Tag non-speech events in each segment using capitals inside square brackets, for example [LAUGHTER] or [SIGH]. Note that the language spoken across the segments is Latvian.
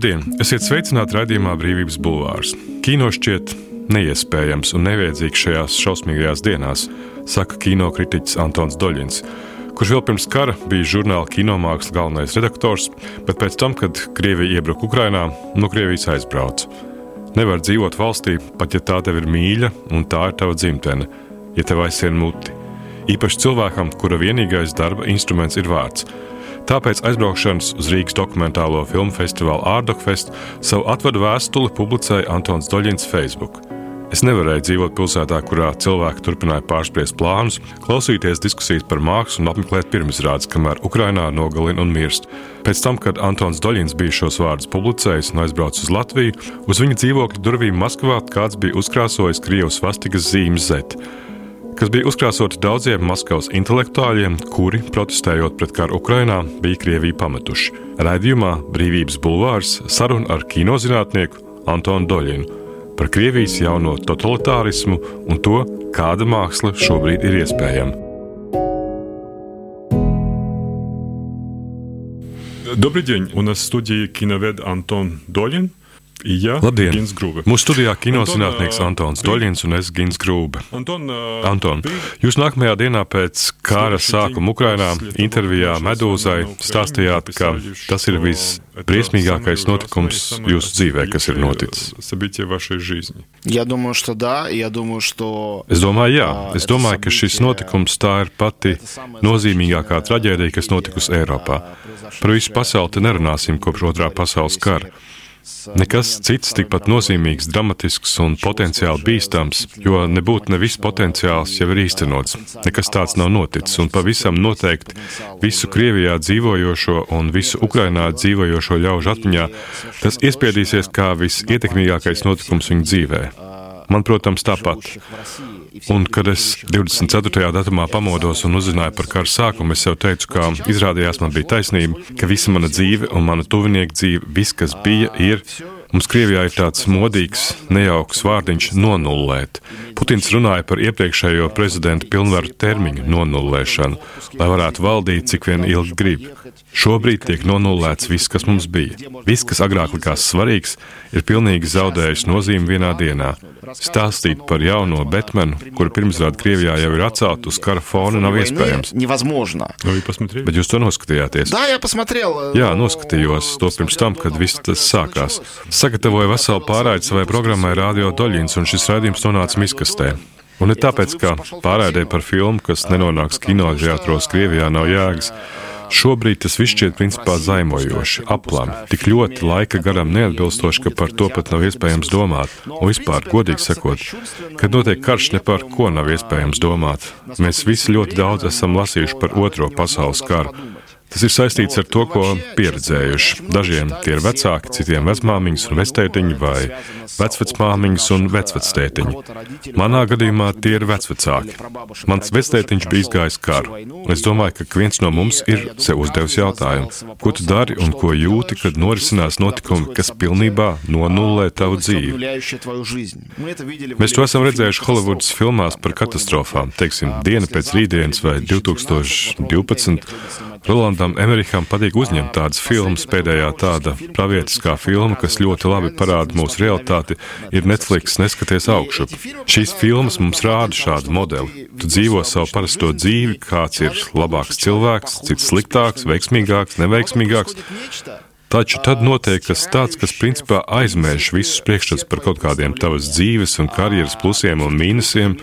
Labdien! Esiet sveicināti raidījumā Brīvības Bulvārs. Kino šķiet neiespējams un nevajadzīgs šajās šausmīgajās dienās, saka kino kritiķis Antons Doļins, kurš vēl pirms kara bija žurnāla kinomākslas galvenais redaktors, bet pēc tam, kad Krievija iebruka Ukrainā, no Krievijas aizbrauca. Nevar dzīvot valstī, pat ja tā tev ir mīļa un tā ir tava dzimtene, ja tev aizsien muti. Īpaši cilvēkam, kura vienīgais darba instruments ir vārds Tāpēc aizbraukšanas uz Rīgas dokumentālo filmu festivālu Ārdokfest savu atvadu vēstuli publicēja Antons Doļins Facebook. Es nevarēju dzīvot pilsētā, kurā cilvēki turpināja pārspriest plānus, klausīties diskusijas par mākslu un apmeklēt pirmizrādes, kamēr Ukrainā nogalina un mirst. Pēc tam, kad Antons Doļins bija šos vārdus publicējis un aizbraucis uz Latviju, uz viņa dzīvokļa durvīm Maskavā kāds bija uzkrāsojis Krievijas vastikas zīmes Z kas bija uzkrāsoti daudziem Maskavas intelektuāļiem, kuri, protestējot pret karu Ukrainā, bija Krieviju pametuši. Raidījumā Brīvības bulvārs saruna ar kinozinātnieku Antonu Doļinu par Krievijas jauno totalitārismu un to, kāda māksla šobrīd ir iespējama. Добрый день, у нас в студии киновед Антон Долин. Ja, Labdien! Mūsu studijā kinozinātnieks Antons Doļins un es Gins Grūbe. Anton, Anton, jūs nākamajā dienā pēc kara sākuma Ukrainā intervijā Medūzai stāstījāt, ka tas ir visbriesmīgākais notikums jūsu dzīvē, kas ir noticis. Es domāju, jā. Es domāju, ka šis notikums tā ir pati nozīmīgākā traģēdija, kas notikusi Eiropā. Par visu pasauli te nerunāsim kopš otrā pasaules kara. Nekas cits tikpat nozīmīgs, dramatisks un potenciāli bīstams, jo nebūtu ne viss potenciāls jau ir īstenots. Nekas tāds nav noticis, un pavisam noteikti visu Krievijā dzīvojošo un visu Ukrainā dzīvojošo ļaužu atmiņā tas iespiedīsies kā visietekmīgākais notikums viņu dzīvē. Man, protams, tāpat. Un, kad es 24. datumā pamodos un uzzināju par kara sākumu, es jau teicu, ka izrādījās man bija taisnība, ka visa mana dzīve un mana tuvinieka dzīve, viss, kas bija, ir. Mums Krievijā ir tāds modīgs, nejauks vārdiņš - nonullēt. Putins runāja par iepriekšējo prezidenta pilnvaru termiņu nonullēšanu, lai varētu valdīt cik vien ilgi grib. Šobrīd tiek nonullēts viss, kas mums bija. Viss, kas agrāk likās svarīgs, ir pilnīgi zaudējis nozīmi vienā dienā. Stāstīt par jauno Batmanu, kura pirmsrāda Krievijā jau ir atcelta uz kara fona, nav iespējams. Bet jūs to noskatījāties? Jā, noskatījos to pirms tam, kad viss tas sākās. Sagatavoju veselu pārraidi savai programmai Radio Doļins, un šis raidījums nonāca miskastē. Un ne tāpēc, ka pārraidē par filmu, kas nenonāks kinoteātros Krievijā, nav jēgas. Šobrīd tas viss šķiet principā zaimojoši, aplami, tik ļoti laika garam neatbilstoši, ka par to pat nav iespējams domāt. Un vispār, godīgi sakot, kad notiek karš, ne par ko nav iespējams domāt. Mēs visi ļoti daudz esam lasījuši par Otro pasaules karu. Tas ir saistīts ar to, ko pieredzējuši. Dažiem tie ir vecāki, citiem vecmāmiņas un vectētiņi vai vecvecmāmiņas un vecvectētiņi. Manā gadījumā tie ir vecvecāki. Mans vectētiņš bija izgājis karu. Es domāju, ka viens no mums ir sev uzdevis jautājumu, ko tu dari un ko jūti, kad norisinās notikumi, kas pilnībā nonullē tavu dzīvi. Mēs to esam redzējuši Holivudas filmās par katastrofām, teiksim, diena pēc rītdienas vai 2012. Rolandam Emeriham patīk uzņemt tādas filmas. Pēdējā tāda pravietiskā filma, kas ļoti labi parāda mūsu realitāti, ir Netflix Neskaties augšup. Šīs filmas mums rāda šādu modeli. Tu dzīvo savu parasto dzīvi, kāds ir labāks cilvēks, cits sliktāks, veiksmīgāks, neveiksmīgāks. Taču tad notiek kas tāds, kas principā aizmērš visus priekšstats par kaut kādiem tavas dzīves un karjeras plusiem un mīnusiem.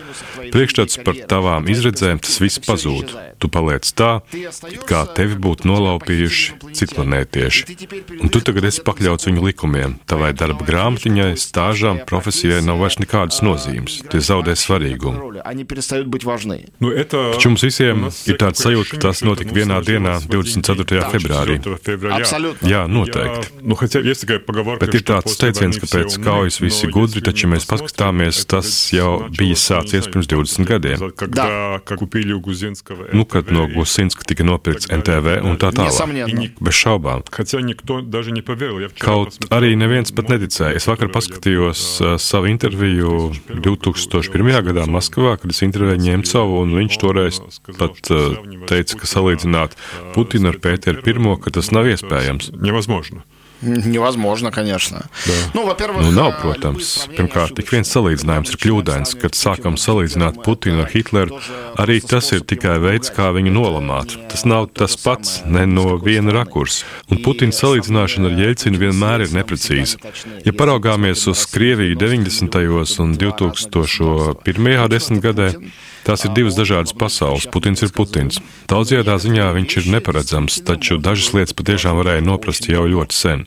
Priekšstats par tavām izredzēm, tas viss pazūd. Tu paliec tā, it kā tevi būtu nolaupījuši citplanētieši. Un tu tagad esi pakļauts viņu likumiem. Tavai darba grāmatiņai, stāžām, profesijai nav vairs nekādas nozīmes. Tie zaudē svarīgumu. Nu, Taču mums visiem ir tāds sajūta, ka tas notika vienā dienā, 24. februārī. Jā, noteikti. Nu, Bet ir tāds teiciens, ka pēc kaujas visi gudri, taču, mēs paskatāmies, tas jau bija sācies pirms 20 gadiem. Nu, kad no Gusinska tika nopirkts NTV un tā tālāk. Bez šaubām. Kaut arī neviens pat neticēja. Es vakar paskatījos uh, savu interviju 2001. gadā Maskavā, kad es intervēju Ņemcovu, un viņš toreiz pat uh, teica, ka salīdzināt Putinu ar Pēteru I, ka tas nav iespējams. Невозможно. [LAUGHS] Невозможно, конечно. Да. Nu, nu, nav, protams. Pirmkārt, tik viens salīdzinājums ir kļūdains. Kad sākam salīdzināt Putinu ar Hitleru, arī tas ir tikai veids, kā viņu nolamāt. Tas nav tas pats, ne no viena rakursa. Un Putina salīdzināšana ar Jeļcinu vienmēr ir neprecīza. Ja paraugāmies uz Krieviju 90. un 2001. desmitgadē, Tās ir divas dažādas pasaules. Putins ir Putins. Daudzajā ziņā viņš ir neparedzams, taču dažas lietas patiešām varēja noprast jau ļoti sen.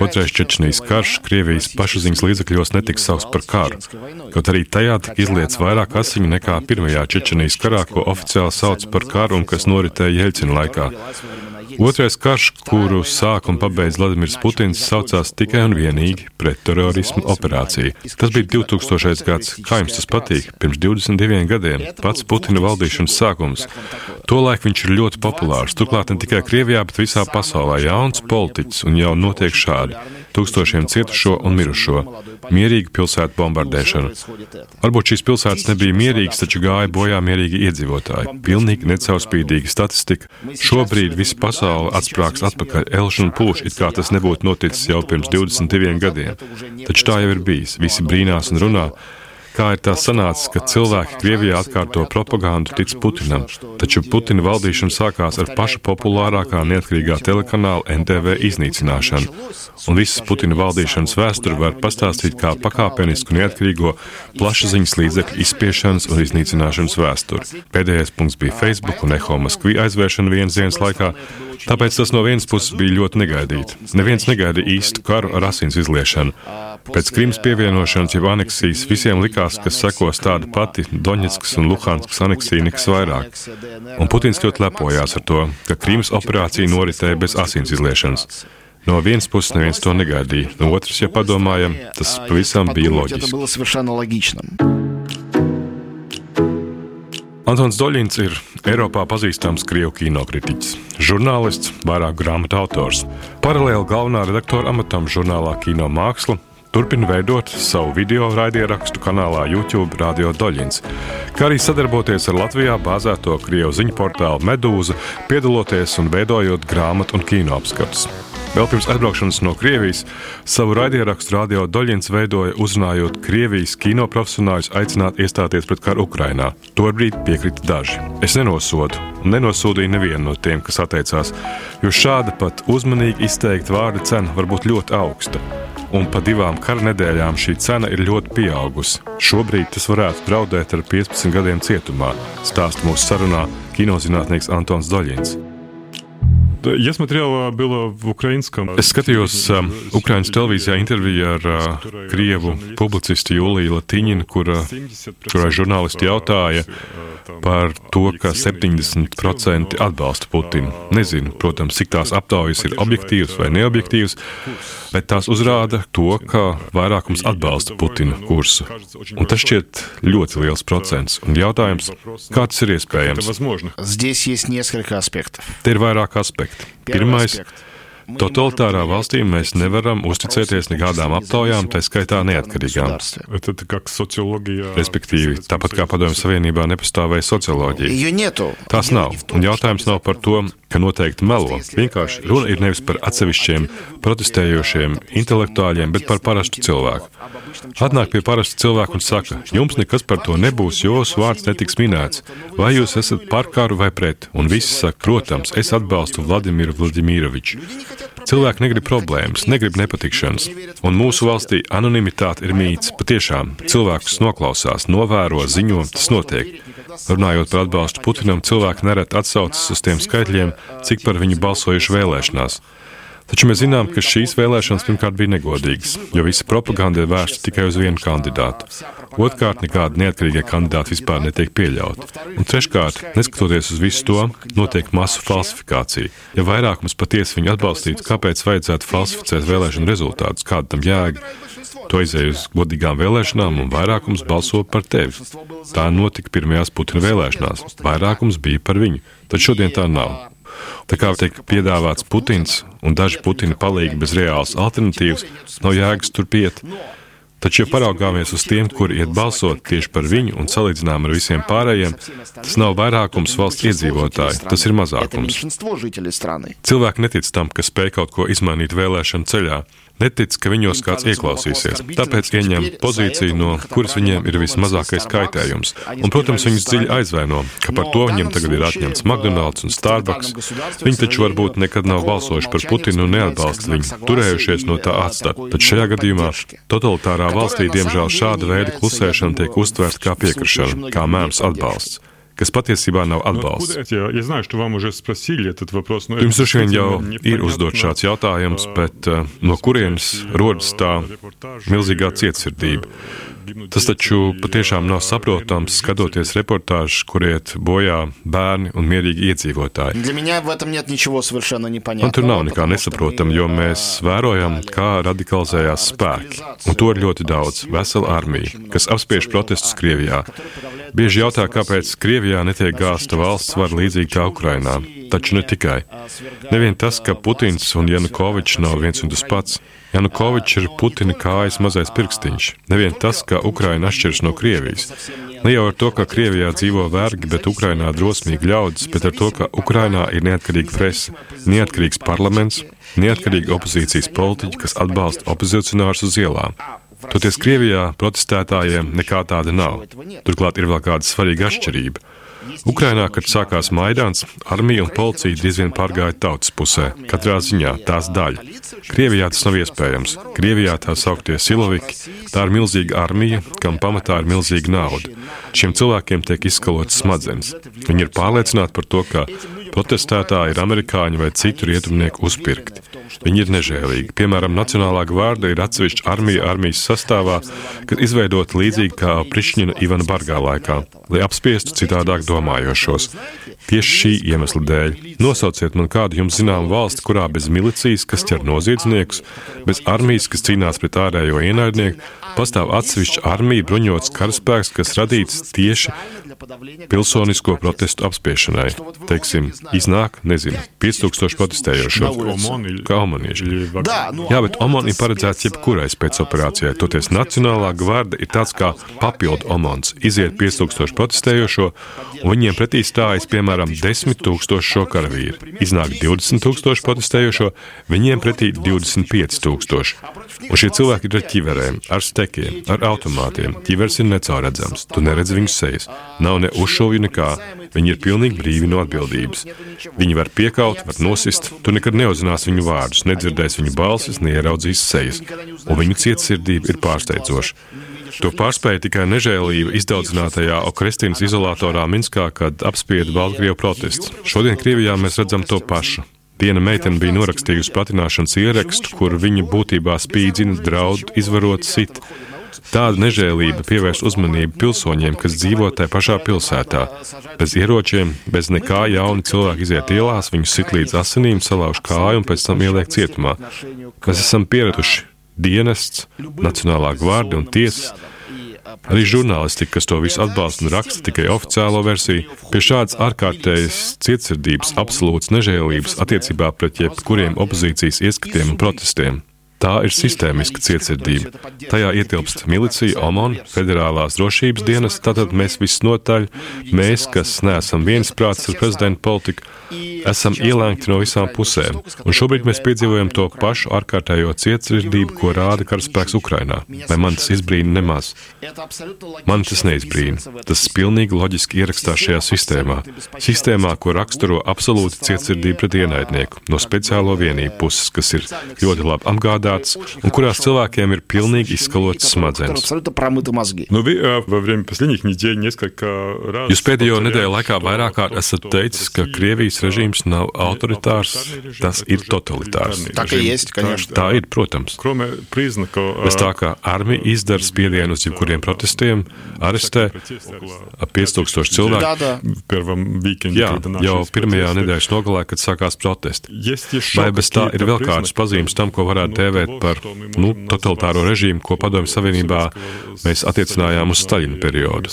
Otrais Čečenijas karš Krievijas pašaziņas līdzekļos netika saukts par karu, kaut arī tajā tika izlietas vairāk asiņu nekā pirmajā Čečenijas karā, ko oficiāli sauc par karu un kas noritēja Jeļcina laikā. Otrais karš, kuru sāk un pabeidz Vladimirs Putins, saucās tikai un vienīgi pretterorismu operācija. Tas bija 2000. gads. Kā jums tas patīk? Pirms 22 gadiem pats Putina valdīšanas sākums. Tolaik viņš ir ļoti populārs. Turklāt ne tikai Krievijā, bet visā pasaulē jauns politiķis un jau notiek šādi tūkstošiem cietušo un mirušo, mierīga pilsētu bombardēšana. Varbūt šīs pilsētas nebija mierīgas, taču gāja bojā mierīgi iedzīvotāji. Pilnīgi necaurspīdīga statistika. Šobrīd visa pasaule atsprāgs atpakaļ, elš un pūš, it kā tas nebūtu noticis jau pirms 22 gadiem. Taču tā jau ir bijis. Visi brīnās un runā. Kā ir tā sanācis, ka cilvēki Krievijā atkārto propagandu tic Putinam, taču Putina valdīšana sākās ar paša populārākā neatkarīgā telekanāla NTV iznīcināšanu, un visas Putina valdīšanas vēsturi var pastāstīt kā pakāpenisku neatkarīgo plašsaziņas līdzekļu izspiešanas un iznīcināšanas vēsturi. Pēdējais punkts bija Facebook un Eho Maskvī aizvēršana vienas dienas laikā, tāpēc tas no vienas puses bija ļoti negaidīti. Neviens negaidīja īstu karu ar asins izliešanu. Pēc Krimas pievienošanas jau aneksijas visiem likās, ka sekos tāda pati Doņetskas un Luhanskas aneksija nekas vairāk. Un Putins ļoti lepojās ar to, ka Krimas operācija noritēja bez asins izliešanas. No vienas puses neviens to negaidīja, no otras, ja padomājam, tas pavisam bija loģiski. Antons Doļins ir Eiropā pazīstams krievu kinokritiķis, žurnālists, vairāk grāmatu autors. Paralēli galvenā redaktora amatam žurnālā Kino māksla Turpina veidot savu video raidierakstu kanālā YouTube Radio Doļins, kā arī sadarboties ar Latvijā bāzēto krievu ziņu portālu Medūza, piedaloties un veidojot grāmatu un kino apskatus. Vēl pirms atbraukšanas no Krievijas savu raidierakstu Radio Doļins veidoja uzrunājot Krievijas kino profesionāļus aicināt iestāties pret karu Ukrainā. Tobrīd piekrita daži. Es nenosodu un nenosūdīju nevienu no tiem, kas atteicās, jo šāda pat uzmanīgi izteikta vārda cena var būt ļoti augsta un pa divām kara nedēļām šī cena ir ļoti pieaugusi. Šobrīd tas varētu draudēt ar 15 gadiem cietumā, stāsta mūsu sarunā kinozinātnieks Antons Doļins. Я смотрел, было в украинском. Es skatījos uh, Ukraiņas televīzijā interviju ar uh, krievu publicistu Juliju Latiņinu, kura, kurai žurnālisti jautāja par to, ka 70% atbalsta Putinu. Nezinu, protams, cik tās aptaujas ir objektīvas vai neobjektīvas, bet tās uzrāda to, ka vairākums atbalsta Putina kursu. Un tas šķiet ļoti liels procents. Un jautājums, kā tas ir iespējams? Te ir vairāk aspektu aspekti. Pirmais. Totalitārā valstī mēs nevaram uzticēties nekādām aptaujām, tā skaitā neatkarīgām. Respektīvi, tāpat kā Padomju Savienībā nepastāvēja socioloģija. Tās nav. Un jautājums nav par to, ka noteikti melo. Vienkārši runa ir nevis par atsevišķiem protestējošiem intelektuāļiem, bet par parastu cilvēku. Atnāk pie parasta cilvēka un saka, jums nekas par to nebūs, jo jūsu vārds netiks minēts. Vai jūs esat par karu vai pret? Un visi saka, protams, es atbalstu Vladimiru Vladimiroviču. Cilvēki negrib problēmas, negrib nepatikšanas. Un mūsu valstī anonimitāte ir mīts. Patiešām cilvēkus noklausās, novēro, ziņo, tas notiek. Runājot par atbalstu Putinam, cilvēki nereti atsaucas uz tiem skaitļiem, cik par viņu balsojuši vēlēšanās. Taču mēs zinām, ka šīs vēlēšanas pirmkārt bija negodīgas, jo visa propaganda ir vērsta tikai uz vienu kandidātu. Otrkārt, nekāda neatkarīgie kandidāti vispār netiek pieļauti. Un treškārt, neskatoties uz visu to, notiek masu falsifikācija. Ja vairākums patiesi viņu atbalstītu, kāpēc vajadzētu falsificēt vēlēšanu rezultātus, kāda tam jēga? Tu aizēji uz godīgām vēlēšanām, un vairākums balso par tevi. Tā notika pirmajās Putina vēlēšanās. Vairākums bija par viņu, taču šodien tā nav. Tā kā tiek piedāvāts Putins un daži Putina palīgi bez reālas alternatīvas, nav jēgas turpiet. Taču, ja paraugāmies uz tiem, kuri iet balsot tieši par viņu un salīdzinām ar visiem pārējiem, tas nav vairākums valsts iedzīvotāji, tas ir mazākums. Cilvēki netic tam, ka spēj kaut ko izmainīt vēlēšanu ceļā netic, ka viņos kāds ieklausīsies. Tāpēc ieņem pozīciju, no kuras viņiem ir vismazākais kaitējums. Un, protams, viņus dziļi aizvaino, ka par to viņiem tagad ir atņemts McDonald's un Starbucks. Viņi taču varbūt nekad nav balsojuši par Putinu un neatbalsta viņu, turējušies no tā atstāt. Tad šajā gadījumā totalitārā valstī, diemžēl, šāda veida klusēšana tiek uztvērta kā piekrišana, kā mēms atbalsts kas patiesībā nav atbalsts. Jums droši vien jau ir uzdot šāds jautājums, bet uh, no kurienes rodas tā milzīgā cietsirdība? Tas taču patiešām nav saprotams, skatoties reportāžus, kur iet bojā bērni un mierīgi iedzīvotāji. Man tur nav nekā nesaprotama, jo mēs vērojam, kā radikalizējās spēki. Un to ir ļoti daudz, vesela armija, kas apspiež protestus Krievijā. Bieži jautā, kāpēc Krievijā netiek gāzta valsts vara līdzīgi kā Ukrainā. Taču ne tikai. Nevien tas, ka Putins un Janukovičs nav viens un tas pats. Janukovičs ir Putina kājas mazais pirkstiņš. Nevien tas, ka Ukraina atšķiras no Krievijas. Ne jau ar to, ka Krievijā dzīvo vergi, bet Ukrainā drosmīgi ļaudis, bet ar to, ka Ukrainā ir neatkarīga presa, neatkarīgs parlaments, neatkarīgi opozīcijas politiķi, kas atbalsta opozicionārus uz ielām. Toties Krievijā protestētājiem nekā tāda nav. Turklāt ir vēl kāda svarīga atšķirība. Ukrainā, kad sākās Maidāns, armija un policija diezgan pārgāja tautas pusē, katrā ziņā tās daļa. Krievijā tas nav iespējams. Krievijā tā sauktie siloviki, tā ir milzīga armija, kam pamatā ir milzīga nauda. Šiem cilvēkiem tiek izskalotas smadzenes. Viņi ir pārliecināti par to, ka protestētāji ir amerikāņi vai citu rietumnieku uzpirkti. Viņi ir nežēlīgi. Piemēram, Nacionālā gvārda ir atsevišķa armija armijas sastāvā, kas izveidota līdzīgi kā Prišņina Ivana Bargā laikā, lai apspiestu citādāk domājošos. Tieši šī iemesla dēļ nosauciet man kādu jums zināmu valsti, kurā bez milicijas, kas ķer noziedzniekus, bez armijas, kas cīnās pret ārējo ienaidnieku, pastāv atsevišķa armija bruņots karaspēks, kas radīts tieši pilsonisko protestu apspiešanai. Teiksim, iznāk, nezinu, 5000 protestējošo. Kā omanieši. Jā, bet omani ir paredzēts jebkurai spēcoperācijai. Toties Nacionālā gvarda ir tāds kā papildu omans. Iziet 5000 protestējošo, un viņiem pretī stājas, piemēram, 10 tūkstoši šo karavīru. Iznāk 20 tūkstoši protestējošo, viņiem pretī 25 tūkstoši. Un šie cilvēki ir ar ķiverēm, ar stekiem, ar automātiem. Ķivers ir necauredzams, tu neredz viņu sejas. Nav ne uzšovju nekā. Viņi ir pilnīgi brīvi no atbildības. Viņi var piekaut, var nosist. Tu nekad neuzzināsi viņu vārdus, nedzirdēsi viņu balsis, neieraudzīs sejas. Un viņu cietsirdība ir pārsteidzoša. To pārspēja tikai nežēlība izdaudzinātajā Okrestīnas izolatorā Minskā, kad apspieda Baltkrievu protests. Šodien Krievijā mēs redzam to pašu. Viena meitene bija norakstījusi platināšanas ierakstu, kur viņa būtībā spīdzina, draud, izvarot sit. Tāda nežēlība pievērš uzmanību pilsoņiem, kas dzīvo tajā pašā pilsētā. Bez ieročiem, bez nekā jauni cilvēki iziet ielās, viņus sit līdz asinīm, salauž kāju un pēc tam ieliek cietumā. Mēs esam pieraduši dienests, Nacionālā gvarda un tiesas. Arī žurnālistika, kas to visu atbalsta un raksta tikai oficiālo versiju, pie šādas ārkārtējas cietsirdības, absolūtas nežēlības attiecībā pret jebkuriem opozīcijas ieskatiem un protestiem. Tā ir sistēmiska cietsirdība. Tajā ietilpst milicija, OMON, federālās drošības dienas, tātad mēs visnotaļ, mēs, kas neesam viensprāts ar prezidentu politiku, esam ielēgti no visām pusēm. Un šobrīd mēs piedzīvojam to pašu ārkārtējo cietsirdību, ko rāda karaspēks Ukrainā. Vai man tas izbrīna nemaz? Man tas neizbrīna. Tas pilnīgi loģiski ierakstās šajā sistēmā. Sistēmā, ko raksturo absolūti cietsirdība pret ienaidnieku no speciālo vienību puses, kas ir ļoti labi apgādāta strādāts un kurās cilvēkiem ir pilnīgi izskalots smadzenes. Jūs pēdējo nedēļu laikā vairāk kārt esat teicis, ka Krievijas režīms nav autoritārs, tas ir totalitārs. Tā, есть, tā ir, protams. Bez tā, ka armija izdara spiedienu uz jebkuriem protestiem, arestē ap 5000 cilvēku. Jā, jau pirmajā nedēļas nogalē, kad sākās protesti. Vai bez tā ir vēl kādas pazīmes tam, ko varētu tēvēt runājat par nu, totalitāro režīmu, ko Padomju Savienībā mēs attiecinājām uz Staļina periodu.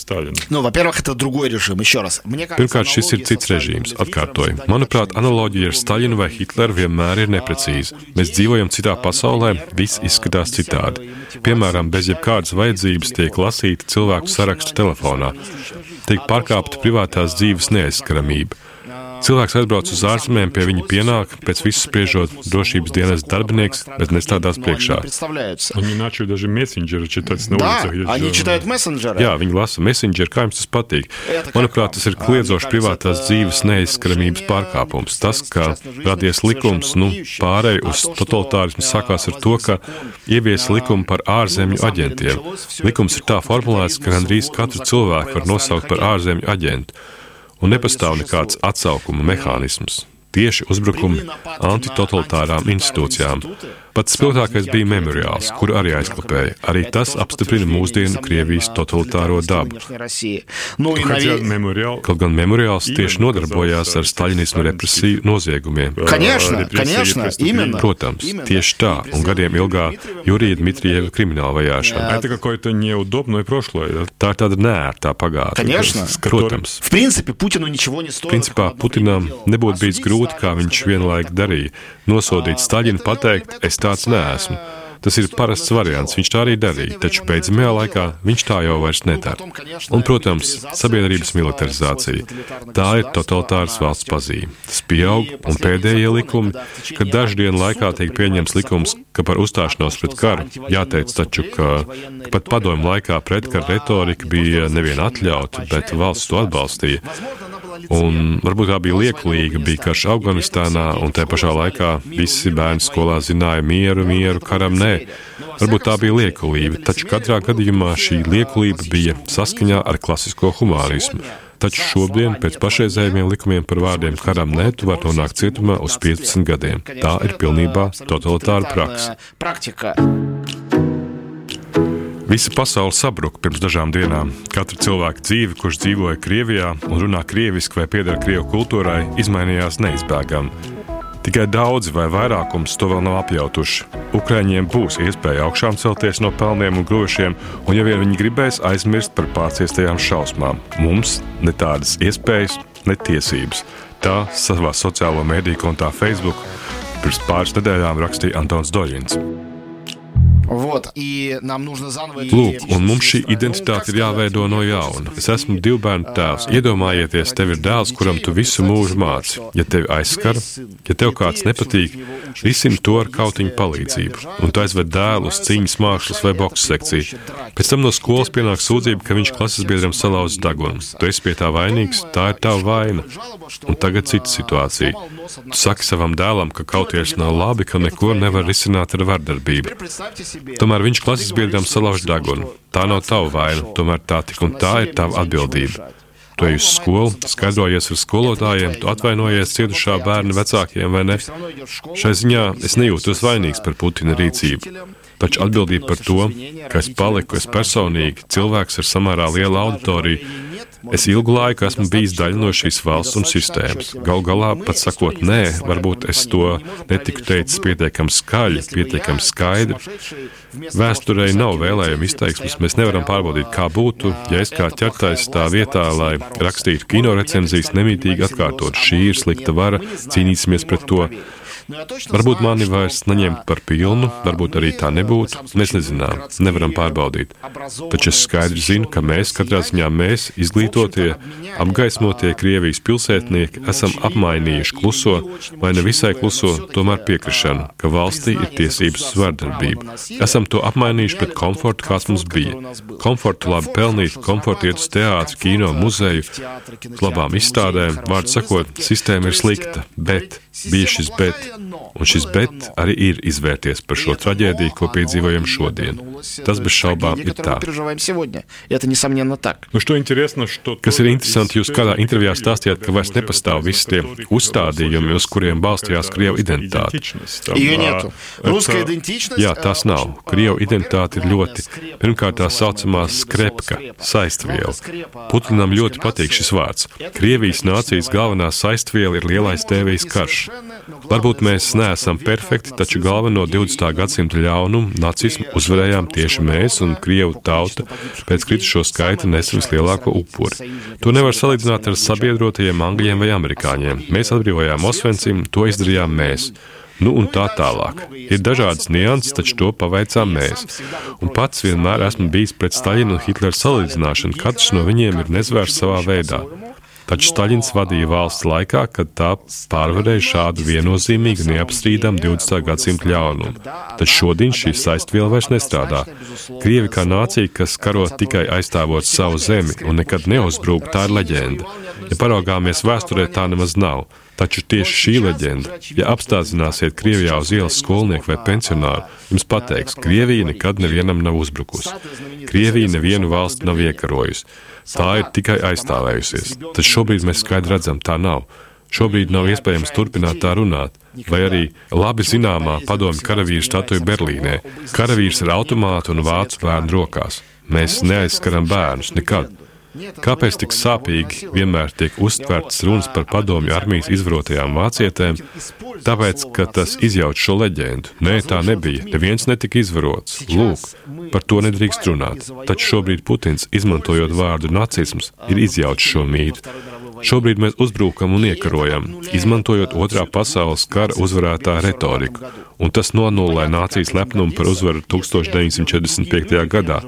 Nu, Pirmkārt, šis ir cits režīms, atkārtoju. Manuprāt, analoģija ar Staļinu vai Hitleru vienmēr ir neprecīza. Mēs dzīvojam citā pasaulē, viss izskatās citādi. Piemēram, bez jebkādas vajadzības tiek lasīta cilvēku sarakstu telefonā, tiek pārkāpta privātās dzīves neaizskaramība. Cilvēks aizbrauc uz ārzemēm, pie viņa pienāk, pēc visu spriežot drošības dienas darbinieks, bet nestādās priekšā. Viņi начали даже мессенджеры читать на улицах. Они читают мессенджеры. Jā, viņi lasa messengeru, kā jums tas patīk. Manuprāt, tas ir kliedzošs privātās dzīves neaizskaramības pārkāpums. Tas, ka radies likums, nu, pārēj uz totalitārismu sākās ar to, ka ievies likumu par ārzemju aģentiem. Likums ir tā formulēts, ka gandrīz katru cilvēku var nosaukt par ārzemju aģentu un nepastāv nekāds atsaukuma mehānisms tieši uzbrukumi antitotalitārām institūcijām. Pats spilgtākais bija memoriāls, kuru arī aizklapēja. Arī tas apstiprina mūsdienu Krievijas totalitāro dabu. Kaut gan memoriāls tieši nodarbojās ar staļinismu represiju noziegumiem. Protams, tieši tā, un gadiem ilgā Jurija Dmitrieva krimināla vajāšana. Tā ir tāda nērtā pagātne. Protams. Principā Putinam nebūtu bijis grūti, kā viņš vienlaik darīja, nosodīt Staļinu, pateikt, es tāds neesmu. Tas ir parasts variants, viņš tā arī darīja, taču beidzamajā laikā viņš tā jau vairs nedara. Un, protams, sabiedrības militarizācija. Tā ir totalitāras valsts pazīme. Tas pieaug, un pēdējie likumi, kad dažu dienu laikā tiek pieņems likums, ka par uzstāšanos pret karu jāteic taču, ka, ka pat padomu laikā pretkara retorika bija nevien atļauta, bet valsts to atbalstīja. Un varbūt tā bija liekulīga, bija karš Afganistānā, un tajā pašā laikā visi bērni skolā zināja mieru, mieru, karam nē. Varbūt tā bija liekulība, taču katrā gadījumā šī liekulība bija saskaņā ar klasisko humānismu. Taču šobrīd, pēc pašreizējiem likumiem par vārdiem karam nē, tu vari nonākt cietumā uz 15 gadiem. Tā ir pilnībā totalitāra praksa. Visa pasaule sabruka pirms dažām dienām. Katra cilvēka dzīve, kurš dzīvoja Krievijā un runā krieviski vai pieder krievu kultūrai, izmainījās neizbēgami. Tikai daudzi vai vairākums to vēl nav apjautuši. Ukrāņiem būs iespēja augšām celties no pelniem un grošiem, un ja vien viņi gribēs aizmirst par pārciestajām šausmām, mums ne tādas iespējas, ne tiesības. Tā savā sociālo mediju kontā Facebook pirms pāris nedēļām rakstīja Antons Doļins. Lūk, un mums šī identitāte ir jāveido no jauna. Es esmu divu bērnu tēvs. Iedomājieties, tev ir dēls, kuram tu visu mūžu māci. Ja tevi aizskar, ja tev kāds nepatīk, risin to ar kautiņu palīdzību. Un tu aizved dēlu uz cīņas mākslas vai boksu sekciju. Pēc tam no skolas pienāk sūdzība, ka viņš klases biedram salauz dagunu. Tu esi pie tā vainīgs, tā ir tava vaina. Un tagad cita situācija. Tu saki savam dēlam, ka kaut kas nav labi, ka neko nevar risināt ar vardarbību. Tomēr viņš klases biedram salauž degunu. Tā nav tava vaina, tomēr tā tik un tā ir tava atbildība. Tu ej uz skolu, skaidrojies ar skolotājiem, tu atvainojies cietušā bērna vecākiem vai ne. Šai ziņā es nejūtos vainīgs par Putina rīcību. Taču atbildība par to, ka es paliku es personīgi cilvēks ar samērā lielu auditoriju, Es ilgu laiku esmu bijis daļa no šīs valsts un sistēmas. Galu galā, pat sakot, nē, varbūt es to netiku teicis pietiekami skaļi, pietiekami skaidri. Vēsturē nav vēlējuma izteiksmes. Mēs nevaram pārbaudīt, kā būtu, ja es kā ķertais tā vietā, lai rakstītu kino recenzijas, nemītīgi atkārtot, šī ir slikta vara, cīnīsimies pret to. Varbūt mani vairs neņemt par pilnu, varbūt arī tā nebūtu. Mēs nezinām, nevaram pārbaudīt. Taču es skaidri zinu, ka mēs, katrā ziņā mēs, izglītotie, apgaismotie Krievijas pilsētnieki, esam apmainījuši kluso vai nevisai kluso, tomēr piekrišanu, ka valstī ir tiesības uz vardarbību. Esam to apmainījuši pret komfortu, kāds mums bija. Komfortu labi pelnīt, komfortu iet uz teātri, kino, muzeju, labām izstādēm. Vārdu sakot, sistēma ir slikta, bet bija šis bet, un šis bet arī ir izvērties par šo traģēdiju, ko piedzīvojam šodien. Tas bez šaubām ir tā. Kas ir interesanti, jūs kādā intervijā stāstījāt, ka vairs nepastāv visi tie uzstādījumi, uz kuriem balstījās Krievu identitāte. Jā, tās nav. Krievu identitāte ir ļoti, pirmkārt, tā saucamā skrepka, saistviela. Putinam ļoti patīk šis vārds. Krievijas nācijas galvenā saistviela ir lielais tēvijas karš. Varbūt mēs neesam perfekti, taču galveno 20. gadsimta ļaunumu, nacismu, uzvarējām tieši mēs un Krievu tauta pēc kritušo skaita nesen vislielāko upuri. To nevar salīdzināt ar sabiedrotajiem angļiem vai amerikāņiem. Mēs atbrīvojām Osvencim, to izdarījām mēs. Nu, un tā tālāk. Ir dažādas nianses, taču to paveicām mēs. Un pats vienmēr esmu bijis pret Staļinu un Hitlera salīdzināšanu. Katrs no viņiem ir nezvērs savā veidā. Taču Staļins vadīja valsts laikā, kad tā pārvarēja šādu viennozīmīgu, neapstrīdamu 20. gadsimta ļaunumu. Taču šodien šī saistviela vairs nestrādā. Krievi kā nācija, kas karo tikai aizstāvot savu zemi un nekad neuzbrūk, tā ir leģenda. Ja paraugāmies vēsturē, tā nemaz nav. Taču tieši šī leģenda, ja apstāsināsiet Krievijā uz ielas skolnieku vai pensionāru, jums pateiks, Krievija nekad nevienam nav uzbrukusi. Krievija nevienu valsti nav iekarojusi. Tā ir tikai aizstāvējusies. Taču šobrīd mēs skaidri redzam, tā nav. Šobrīd nav iespējams turpināt tā runāt, vai arī labi zināmā padomju karavīra statuja Berlīnē. Karavīrs ar automātu un vācu bērnu rokās. Mēs neaizskaram bērnus nekad. Kāpēc tik sāpīgi vienmēr tiek uztverts runas par padomju armijas izvarotajām vācietēm? Tāpēc, ka tas izjauc šo leģendu. Nē, tā nebija. Neviens netika izvarots. Lūk, par to nedrīkst runāt. Taču šobrīd Putins, izmantojot vārdu nacisms, ir izjaucis šo mītu. Šobrīd mēs uzbrukam un iekarojam, izmantojot otrā pasaules kara uzvarētā retoriku, un tas nonulē nācijas lepnumu par uzvaru 1945. gadā.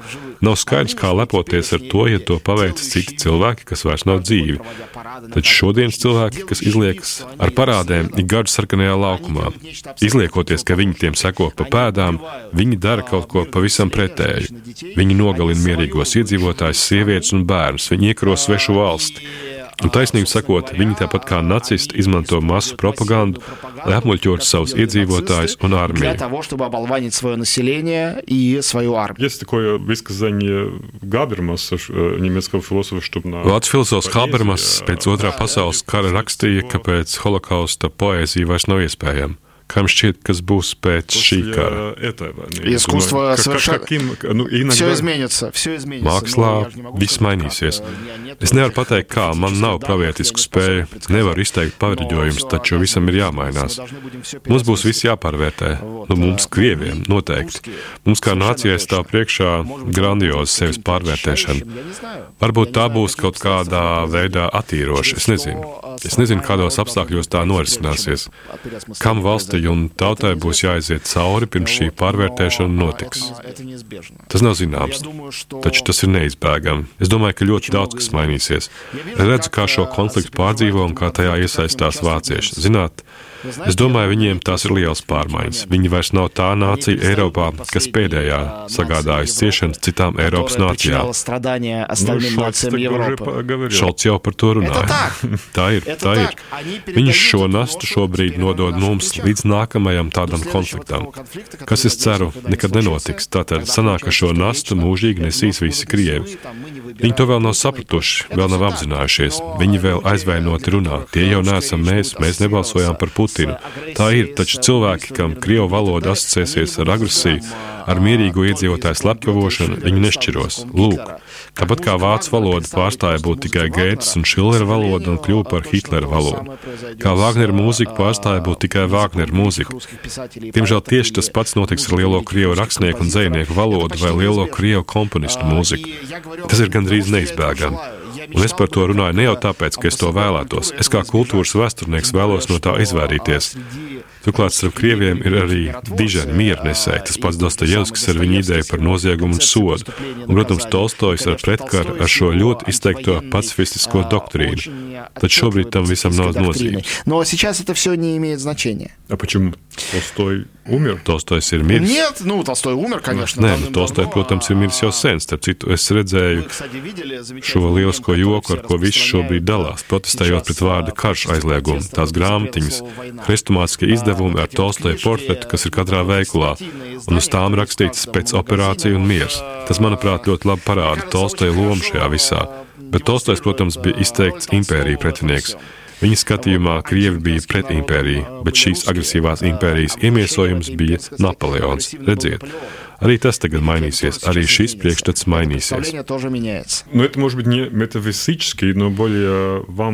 Nav skaidrs, kā lepoties ar to, ja to paveic citi cilvēki, kas vairs nav dzīvi. Taču šodienas cilvēki, kas izliekas ar parādēm, ir gadu sarkanajā laukumā. Izliekoties, ka viņi tiem seko pa pēdām, viņi dara kaut ko pavisam pretēju. Viņi nogalina mierīgos iedzīvotājus, sievietes un bērnus, viņi iekaro svešu valsti. Un taisnīgi sakot, viņi tāpat kā nacisti izmanto masu propagandu, lai apmuļķotu savus iedzīvotājus un armiju. Есть такое высказание Габермаса, немецкого философа, что на... Vācu filozofs Habermas pēc otrā pasaules kara rakstīja, ka pēc holokausta poēzija vairs nav iespējama. Kam šķiet, kas būs pēc šī kara? Искусство совершенно... Ну, все изменится, все изменится. Mākslā viss mainīsies. Es nevaru pateikt, kā, man nav pravietisku spēju, nevaru izteikt pavirģojumus, taču visam ir jāmainās. Mums būs viss jāpārvērtē. Nu, mums, krieviem, noteikti. Mums kā nācijai stāv priekšā grandioza sevis pārvērtēšana. Varbūt tā būs kaut kādā veidā attīroša. Es nezinu. Es nezinu, kādos apstākļos tā norisināsies. Kam valstī un tautai būs jāiziet cauri, pirms šī pārvērtēšana notiks. Tas nav zināms, taču tas ir neizbēgami. Es domāju, ka ļoti daudz kas mainīsies. Es redzu, kā šo konfliktu pārdzīvo un kā tajā iesaistās vācieši. Zināt, Es domāju, viņiem tās ir liels pārmaiņas. Viņi vairs nav tā nācija Eiropā, kas pēdējā sagādājas ciešanas citām Eiropas nācijām. Šalts jau par to runāja. Tā ir, tā ir. Viņš šo nastu šobrīd nodod mums līdz nākamajam tādam konfliktam, kas, es ceru, nekad nenotiks. Tātad sanāk, ka šo nastu mūžīgi nesīs visi Krievi. Viņi to vēl nav sapratuši, vēl nav apzinājušies. Viņi vēl aizvainoti runā. Tie jau neesam mēs, mēs nebalsojām par Putinu. Putinu. Tā ir, taču cilvēki, kam Krievu valoda asociēsies ar agresiju, ar mierīgu iedzīvotāju slepkavošanu, viņi nešķiros. Lūk, tāpat kā vācu valoda pārstāja būt tikai Gētas un Šillera valoda un kļuva par Hitlera valodu. Kā Vāgnera mūzika pārstāja būt tikai Vāgnera mūzika. Diemžēl tieši tas pats notiks ar lielo krievu rakstnieku un dzējnieku valodu vai lielo krievu komponistu mūziku. Tas ir gandrīz neizbēgami. Un es par to runāju ne jau tāpēc, ka es to vēlētos. Es kā kultūras vēsturnieks vēlos no tā izvairīties. Turklāt starp krieviem ir arī diženi miernesēji, tas pats Dostojevskis ar viņu ideju par noziegumu un sodu. Un, protams, Tolstojs ar pretkaru ar šo ļoti izteikto pacifistisko doktrīnu. Tad šobrīd tam visam nav nozīmes. Но сейчас это все не имеет значения. А почему Толстой умер? Tolstojs ir miris. Нет, ну, Толстой умер, конечно. Nē, nu, Tolstoj, protams, ir miris jau sen. Starp citu, es redzēju šo lielisko joku, ar ko visi šobrīd dalās, protestējot pret vārdu karš aizliegumu. Tās grāmatiņas, hrestomātiskie izdevumi ar Tolstoja portretu, kas ir katrā veikalā, un uz tām rakstīts pēc operācija un miers. Tas, manuprāt, ļoti labi parāda Tolstoja lomu šajā visā. Bet Tolstojs, protams, bija izteikts impērija pretinieks. Viņa skatījumā Krievi bija pret impēriju, bet šīs agresīvās impērijas iemiesojums bija Napoleons. Redziet, Arī tas tagad mainīsies, arī šis priekšstats mainīsies. Nu,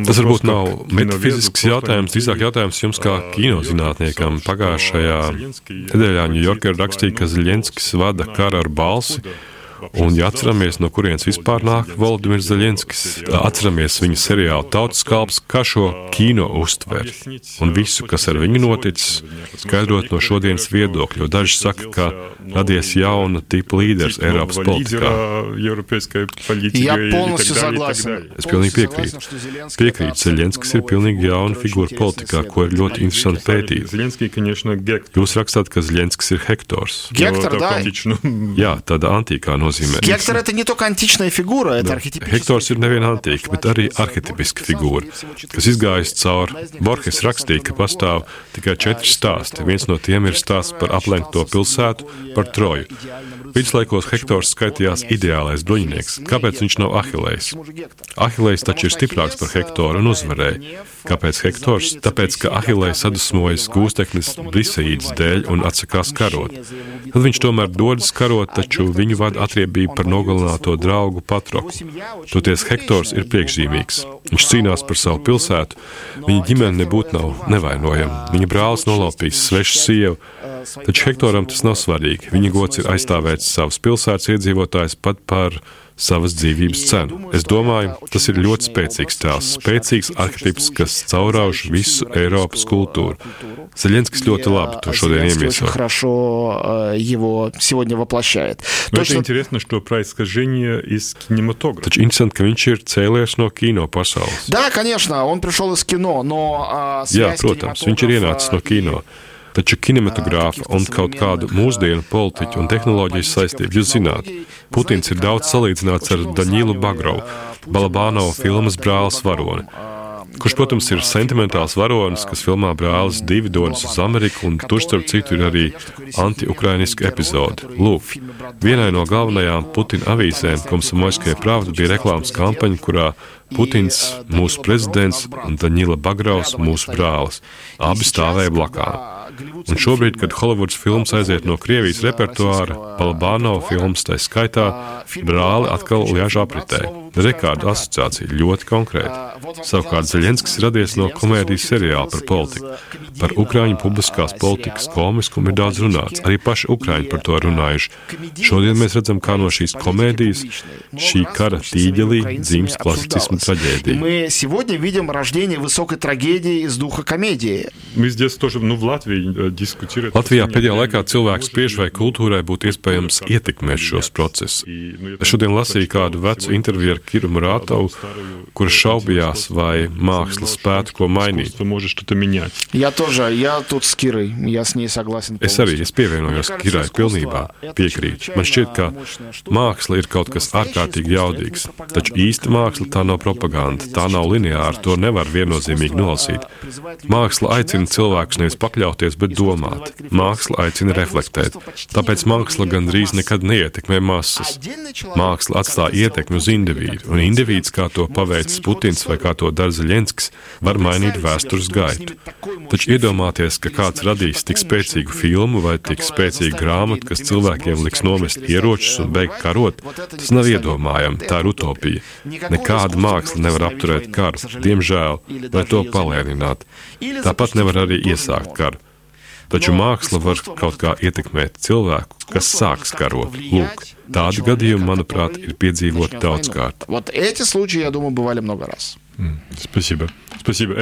tas varbūt nav metafizisks jautājums, drīzāk jautājums jums kā kinozinātniekam. Pagājušajā nedēļā Ņujorkā rakstīja, ka Zelenskis vada karu ar balsi. Un, ja atceramies, no kurienes vispār nāk Valdemirs Zaļenskis, atceramies viņa seriālu Tautas kalps, kā šo kino uztver. Un visu, kas ar viņu noticis, skaidrot no šodienas viedokļa, jo daži saka, ka radies jauna tipa līderis Eiropas politikā. Es pilnīgi piekrītu. Piekrītu, Zaļenskis ir pilnīgi jauna figūra politikā, ko ir ļoti interesanti pētīt. Jūs rakstāt, ka Zaļenskis ir Hektors. Hektor, Jā, tāda antīkā nozīmē nozīmē. Hektors ir ne tikai antična figūra, bet arhitekts. Hektors ir nevien antīka, bet arī arhitipiska figūra, kas izgājas cauri. Borges rakstīja, ka pastāv tikai četri stāsti. Viens no tiem ir stāsts par aplenkto pilsētu, par Troju. Viduslaikos Hektors skaitījās ideālais bruņinieks. Kāpēc viņš nav Ahilejs? Ahilejs taču ir stiprāks par Hektoru un uzvarēja. Kāpēc Hektors? Tāpēc, ka Ahilejs sadusmojas gūsteknis Briseīdas dēļ un atsakās karot. Tad viņš tomēr dodas karot, taču viņu vada atriebnieks atriebība par nogalināto draugu Patroku. Toties Hektors ir priekšzīmīgs. Viņš cīnās par savu pilsētu. Viņa ģimene nebūtu nav nevainojama. Viņa brālis nolaupīs svešu sievu. Taču Hektoram tas nav svarīgi. Viņa gods ir aizstāvēt savus pilsētas iedzīvotājus pat par savas dzīvības cenu. Es domāju, tas ir ļoti spēcīgs tēls, spēcīgs arhitekts, kas caurauž visu Eiropas kultūru. Zelenskis ļoti labi to šodien iemieso. Taču interesanti, ka viņš ir cēlies no kino pasaules. Jā, protams, viņš ir ienācis no kino. Taču kinematogrāfa un kaut kādu mūsdienu politiķu un tehnoloģijas saistību jūs zināt. Putins ir daudz salīdzināts ar Daņīlu Bagrovu, Balabānovu filmas brālis varoni kurš, protams, ir sentimentāls varonis, kas filmā brālis divi dodas uz Ameriku, un tur, starp citu, ir arī anti-ukrainiska epizode. Lūk, vienai no galvenajām Putina avīzēm, Komsomolskajai pravda, bija reklāmas kampaņa, kurā Putins, mūsu prezidents, un Daņila Bagraus, mūsu brālis, abi stāvēja blakām. Un šobrīd, kad Holivudas filmas aiziet no Krievijas repertuāra, Balbāno filmas tā skaitā, brāli atkal liež apritē. Rekādu asociācija ļoti konkrēta. Savukārt Zelenskis radies no komēdijas seriāla par politiku. Par Ukrāņu publiskās politikas komiskumu ir daudz runāts, arī paši Ukrāņi par to runājuši. Šodien mēs redzam, kā no šīs komēdijas, šī kara tīģelī dzimst klasicismu traģēdija. Latvijā pēdējā laikā cilvēks spiež vai kultūrai būtu iespējams ietekmēt šos procesus. Es šodien lasīju kādu vecu interviju ar Kiru Murātovu, kurš šaubījās, vai māksla spētu ko mainīt. Jā, tožā, jā, tut s Kirai, jā, s nesaglāsim. Es arī, es pievienojos Kirai pilnībā, piekrītu. Man šķiet, ka māksla ir kaut kas ārkārtīgi jaudīgs, taču īsta māksla tā nav propaganda, tā nav lineāra, to nevar viennozīmīgi nolasīt. Māksla aicina cilvēkus nevis pakļauties, bet domāt. Māksla aicina reflektēt. Tāpēc māksla gandrīz nekad neietekmē masas. Māksla atstāja ietekmi uz individu un indivīds, kā to paveicis Putins vai kā to dara Zaļenskis, var mainīt vēstures gaitu. Taču iedomāties, ka kāds radīs tik spēcīgu filmu vai tik spēcīgu grāmatu, kas cilvēkiem liks nomest ieročus un beigt karot, tas nav iedomājami, tā ir utopija. Nekāda māksla nevar apturēt karu, diemžēl, vai to palēnināt. Tāpat nevar arī iesākt karu taču māksla var kaut kā ietekmēt cilvēku, kas sāks karot. Lūk, tādi gadījumi, manuprāt, ir piedzīvoti daudzkārt. Mm. Spasība. Spasība.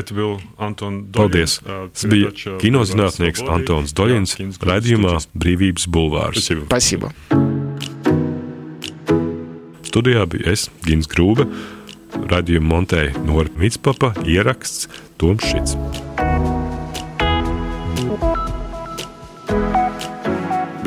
Paldies! Tas bija kinozinātnieks Antons Doļins raidījumā Brīvības bulvārs. Spasība. Studijā bija es, Gins Grūbe, raidījumu montēja Norma Mitspapa, ieraksts Toms Šits.